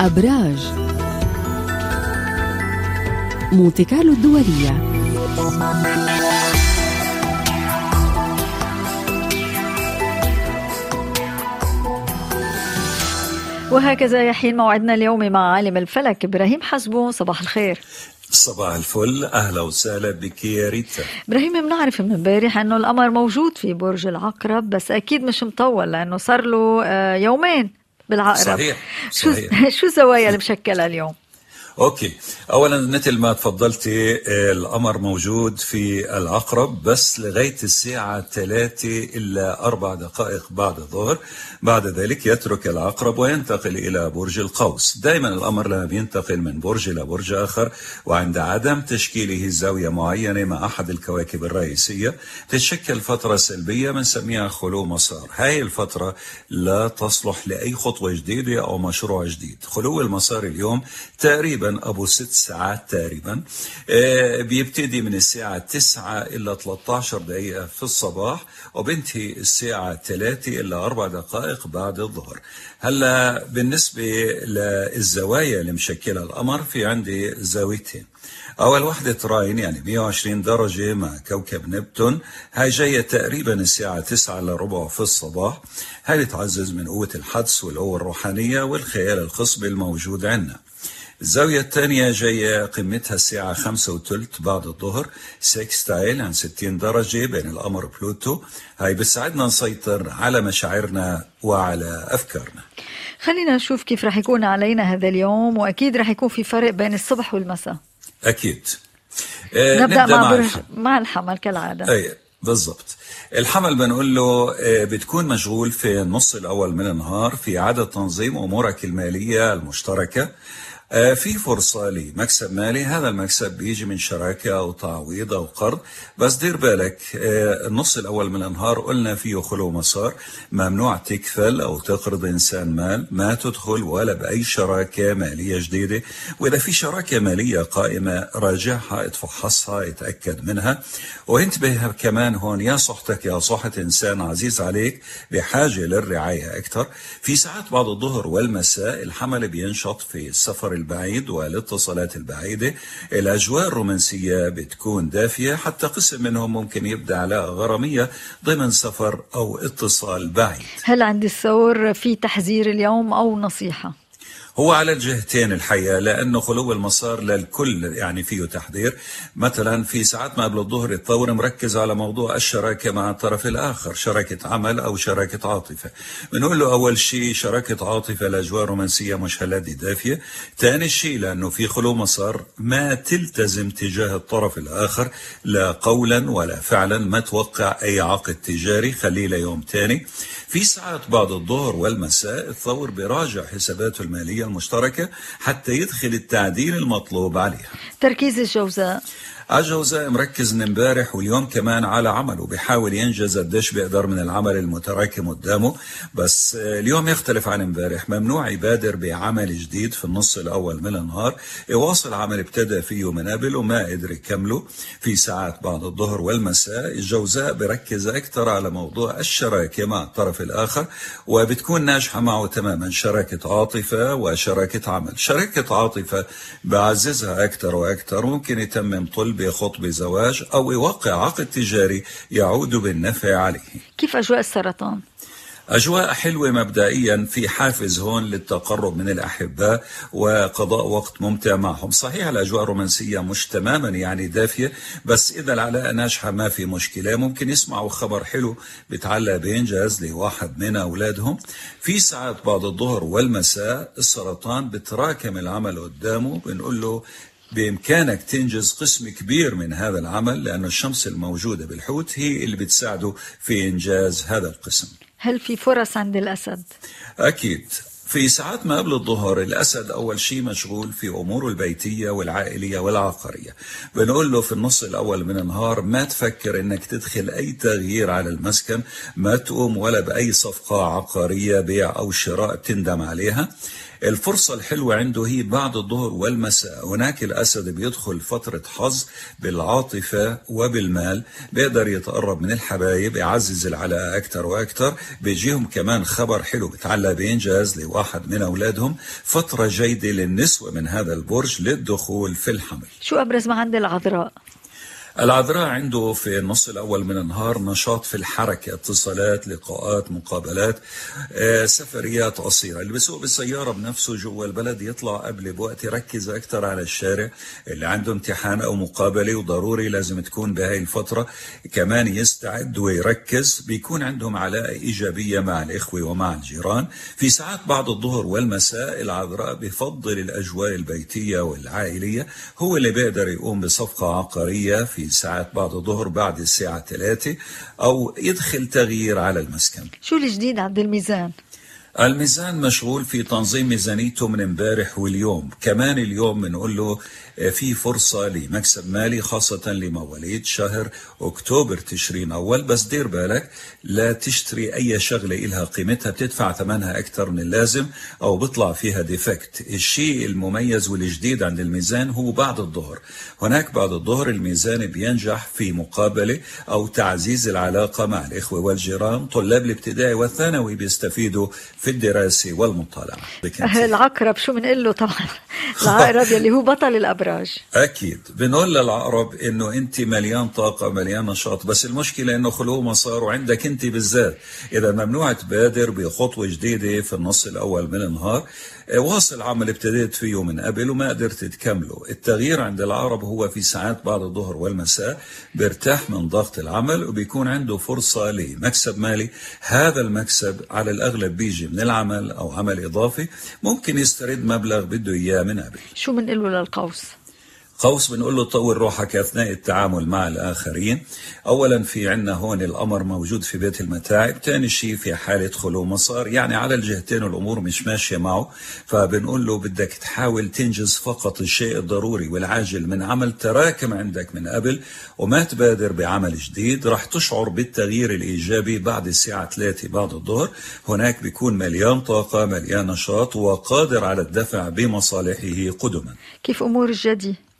أبراج. مونتي كارلو الدولية. وهكذا يحين موعدنا اليومي مع عالم الفلك. إبراهيم حسبو صباح الخير. صباح الفل. أهلا وسهلا بك يا ريتا. إبراهيم بنعرف من امبارح أنه القمر موجود في برج العقرب بس أكيد مش مطول لأنه صار له آه، يومين. بالعقرب صحيح شو صحيح. شو الزوايا اللي مشكلها اليوم؟ أوكي. اولا مثل ما تفضلتي القمر موجود في العقرب بس لغاية الساعة 3 الا أربع دقائق بعد الظهر. بعد ذلك يترك العقرب وينتقل إلى برج القوس. دائما القمر لما بينتقل من برج إلى برج آخر. وعند عدم تشكيله زاوية معينة مع أحد الكواكب الرئيسية تتشكل فتره سلبيه بنسميها خلو مسار. هاي الفترة لا تصلح لأي خطوة جديدة أو مشروع جديد. خلو المسار اليوم تقريبا أبو ست ساعات تقريبا. آه، بيبتدي من الساعة 9 إلى 13 دقيقة في الصباح وبنتهي الساعة 3 إلى 4 دقائق بعد الظهر. هلا بالنسبة للزوايا اللي مشكلها القمر في عندي زاويتين. أول وحدة راين يعني 120 درجة مع كوكب نبتون. هاي جاية تقريبا الساعة 9 إلا ربع في الصباح. هاي بتعزز من قوة الحدس والقوة الروحانية والخيال الخصبي الموجود عندنا الزاوية الثانية جاية قمتها الساعة خمسة وثلث بعد الظهر. sextile عن 60 درجة بين القمر وبلوتو. هاي بتساعدنا نسيطر على مشاعرنا وعلى أفكارنا. خلينا نشوف كيف رح يكون علينا هذا اليوم وأكيد رح يكون في فرق بين الصبح والمساء. أكيد. آه، نبدأ, مع برج مع الحمل كالعادة. أي بالضبط. الحمل بنقول له آه، بتكون مشغول في النص الأول من النهار في عدد تنظيم أمورك المالية المشتركة. آه، في فرصة لمكسب مالي. هذا المكسب بيجي من شراكة أو تعويض أو قرض. بس دير بالك آه، النص الأول من النهار قلنا فيه خلو مسار. ممنوع تكفل أو تقرض إنسان مال ما تدخل ولا بأي شراكة مالية جديدة. وإذا في شراكة مالية قائمة راجعها اتفحصها اتأكد منها. وانتبه كمان هون يا صحتك يا صحة إنسان عزيز عليك بحاجة للرعاية أكثر. في ساعات بعد الظهر والمساء الحمل بينشط في السفر البعيد والاتصالات البعيدة. الأجواء الرومانسية بتكون دافية حتى قسم منهم ممكن يبدأ علاقة غرامية ضمن سفر أو اتصال بعيد. هل عند الثور في تحذير اليوم أو نصيحة. هو على الجهتين الحقيقة لأنه خلو المسار للكل يعني فيه تحذير. مثلا في ساعات ما قبل الظهر الثور مركز على موضوع الشراكة مع الطرف الآخر شراكة عمل أو شراكة عاطفة. بنقول له أول شيء شراكة عاطفة الأجواء رومانسية مش هلادي دافية. ثاني شيء لأنه في خلو مسار ما تلتزم تجاه الطرف الآخر لا قولا ولا فعلا ما توقع أي عقد تجاري خليه ليوم تاني في ساعات بعد الظهر والمساء الثور بيراجع حساباته المالية المشتركة حتى يدخل التعديل المطلوب عليها. تركيز الجوزاء. الجوزاء مركز من امبارح واليوم كمان على عمله بيحاول ينجز قديش بيقدر من العمل المتراكم قدامه بس اليوم يختلف عن امبارح. ممنوع يبادر بعمل جديد في النص الأول من النهار. يواصل عمل ابتدى فيه من قبل وما قدر يكمله. في ساعات بعد الظهر والمساء الجوزاء بركز أكثر على موضوع الشراكة مع الطرف الآخر وبتكون ناجحة معه تماما. شراكة عاطفة وشراكة عمل. شراكة عاطفة بعززها أكثر وأكثر ممكن يتمم طلب خطبه زواج أو يوقع عقد تجاري يعود بالنفع عليه. كيف أجواء السرطان؟ أجواء حلوة مبدئيا في حافز هون للتقرب من الأحباء وقضاء وقت ممتع معهم. صحيح الأجواء الرومانسية مش تماما يعني دافية بس إذا العلاقة ناجحة ما في مشكلة. ممكن يسمعوا خبر حلو بتعلق بإنجاز لواحد من أولادهم. في ساعات بعد الظهر والمساء السرطان بتراكم العمل قدامه. بنقول له بإمكانك تنجز قسم كبير من هذا العمل لأن الشمس الموجودة بالحوت هي اللي بتساعده في إنجاز هذا القسم. هل في فرص عند الأسد؟ أكيد. في ساعات ما قبل الظهر الأسد أول شيء مشغول في أموره البيتية والعائلية والعقارية. بنقول له في النص الأول من النهار ما تفكر أنك تدخل أي تغيير على المسكن ما تقوم ولا بأي صفقة عقارية بيع أو شراء تندم عليها. الفرصة الحلوة عنده هي بعد الظهر والمساء. هناك الأسد بيدخل فترة حظ بالعاطفة وبالمال بيقدر يتقرب من الحبايب يعزز العلاقة أكثر وأكثر بيجيهم كمان خبر حلو بتعلق بإنجاز لواحد من أولادهم. فترة جيدة للنسوة من هذا البرج للدخول في الحمل. شو أبرز ما عند العذراء؟ العذراء عنده في النص الأول من النهار نشاط في الحركة اتصالات لقاءات مقابلات آه، سفريات قصيرة. اللي بيسوق بالسيارة بنفسه جوا البلد يطلع قبل بوقت يركز أكثر على الشارع اللي عنده امتحان أو مقابلة وضروري لازم تكون بهاي الفترة. كمان يستعد ويركز بيكون عندهم علاقة إيجابية مع الإخوة ومع الجيران. في ساعات بعد الظهر والمساء العذراء بفضل الأجواء البيتية والعائلية هو اللي بيقدر يقوم بصفقة عقارية في ساعات بعد الظهر بعد الساعة 3 أو يدخل تغيير على المسكن. شو الجديد عند الميزان؟ الميزان مشغول في تنظيم ميزانيته من امبارح واليوم. كمان اليوم بنقول له في فرصة لمكسب مالي خاصة لمواليد شهر أكتوبر تشرين أول. بس دير بالك لا تشتري أي شغلة إلها قيمتها بتدفع ثمنها أكثر من اللازم أو بيطلع فيها ديفكت الشيء المميز والجديد عند الميزان هو بعد الظهر. هناك بعد الظهر الميزان بينجح في مقابلة أو تعزيز العلاقة مع الإخوة والجيران. طلاب الابتدائي والثانوي بيستفيدوا في الدراسة والمطالعة. العقرب شو بنقول له؟ طبعا العقرب يلي هو بطل الأبراج أكيد. بنقول للعقرب إنه أنت مليان طاقة مليان نشاط بس المشكلة إنه خلوه مسار وعندك أنت بالذات. إذا ممنوع تبادر بخطوة جديدة في النص الأول من النهار واصل عمل ابتديت فيه من قبل وما قدرت تكمله. التغيير عند العرب هو في ساعات بعد الظهر والمساء بيرتاح من ضغط العمل وبيكون عنده فرصة لمكسب مالي. هذا المكسب على الأغلب بيجي من العمل أو عمل إضافي. ممكن يسترد مبلغ بده إياه من قبل. شو بنقول للقوس؟ قوس بنقول له طور روحك أثناء التعامل مع الآخرين. اولا في عندنا هون الأمر موجود في بيت المتاعب ثاني شيء في حالة خلو مسار يعني على الجهتين الأمور مش ماشية معه. فبنقول له بدك تحاول تنجز فقط الشيء الضروري والعاجل من عمل تراكم عندك من قبل وما تبادر بعمل جديد. رح تشعر بالتغيير الإيجابي بعد الساعة 3 بعد الظهر. هناك بيكون مليان طاقة مليان نشاط وقادر على الدفع بمصالحه قدما. كيف أمور الجدي؟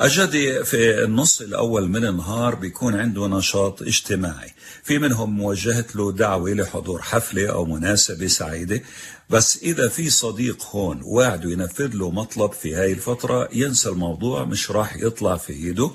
أجدي في النص الأول من النهار بيكون عنده نشاط اجتماعي. في منهم موجهة له دعوة لحضور حفلة أو مناسبة سعيدة. بس إذا في صديق هون واعده ينفذ له مطلب في هاي الفترة ينسى الموضوع مش راح يطلع في إيده.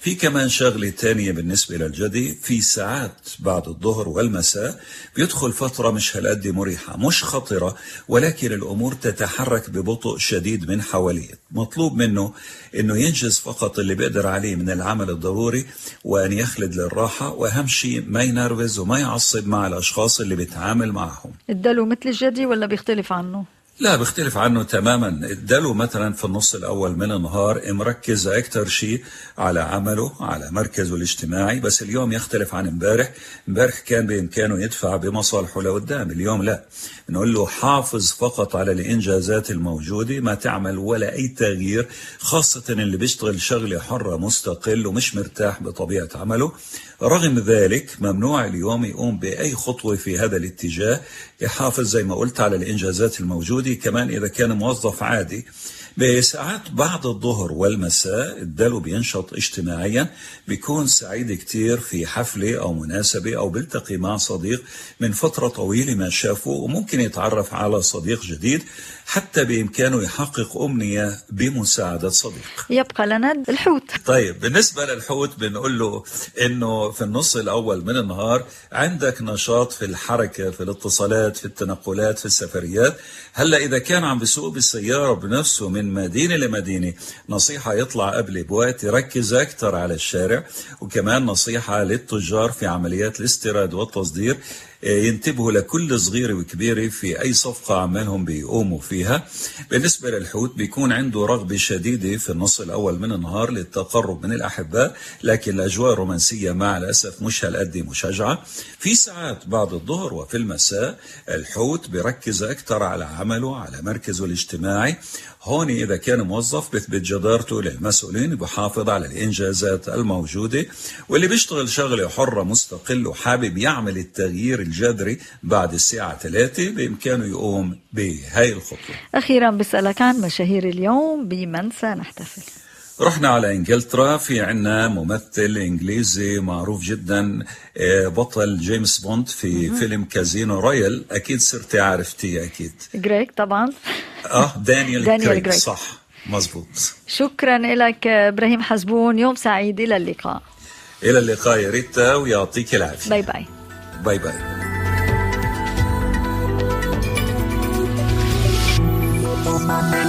في كمان شغلة تانية بالنسبة للجدي في ساعات بعد الظهر والمساء بيدخل فترة مش هالقد مريحة مش خطرة ولكن الأمور تتحرك ببطء شديد من حواليه. مطلوب منه أنه ينجز فقط اللي بيقدر عليه من العمل الضروري وأن يخلد للراحة وأهم شيء ما ينرفز وما يعصب مع الأشخاص اللي بيتعامل معهم الدلو مثل الجدي ولا بيختلف عنه؟ لا بيختلف عنه تماما. اداله مثلا في النص الأول من النهار مركز أكثر شيء على عمله على مركزه الاجتماعي. بس اليوم يختلف عن امبارح. امبارح كان بإمكانه يدفع بمصالحه لقدام اليوم لا. نقول له حافظ فقط على الإنجازات الموجودة ما تعمل ولا أي تغيير خاصة اللي بيشتغل شغلة حرة مستقل ومش مرتاح بطبيعة عمله. رغم ذلك ممنوع اليوم يقوم بأي خطوة في هذا الاتجاه. يحافظ زي ما قلت على الإنجازات الموجودة. كمان إذا كان موظف عادي بساعات بعد الظهر والمساء الدلو بينشط اجتماعيا بيكون سعيد كتير في حفلة أو مناسبة أو بيلتقي مع صديق من فترة طويلة ما شافه وممكن يتعرف على صديق جديد حتى بإمكانه يحقق أمنية بمساعدة صديق. يبقى لنا الحوت. طيب بالنسبة للحوت بنقول له إنه في النص الأول من النهار عندك نشاط في الحركة في الاتصالات في التنقلات في السفريات. هلأ إذا كان عم بيسوق بالسيارة بنفسه من مدينة لمدينة. نصيحة يطلع قبل بوقت يركز أكثر على الشارع. وكمان نصيحة للتجار في عمليات الاستيراد والتصدير. ينتبهوا لكل صغيرة وكبيرة في أي صفقة عمالهم بيقوموا فيها. بالنسبة للحوت بيكون عنده رغبة شديدة في النص الأول من النهار للتقرب من الأحباء لكن الأجواء الرومانسية مع الأسف مش هالقد مشجعة. في ساعات بعد الظهر وفي المساء الحوت بيركز أكثر على عمله على مركزه الاجتماعي. هون إذا كان موظف بثبت جدارته للمسؤولين بحافظ على الإنجازات الموجودة. واللي بيشتغل شغلة حرة مستقل وحابب يعمل التغيير الجذري بعد الساعة 3 بإمكانه يقوم بهاي الخطوة. أخيرا بسألك عن مشاهير اليوم بمن سنحتفل؟ رحنا على إنجلترا في عنا ممثل إنجليزي معروف جدا آه، بطل جيمس بوند في فيلم كازينو رويال. أكيد صرتي عرفتيه أكيد. كريغ طبعا. آه دانيال, دانيال كريغ. صح. مزبوط شكرا لك إبراهيم حزبون يوم سعيد إلى اللقاء. إلى اللقاء يا ريتا ويعطيك العافية. bye bye. bye bye Thank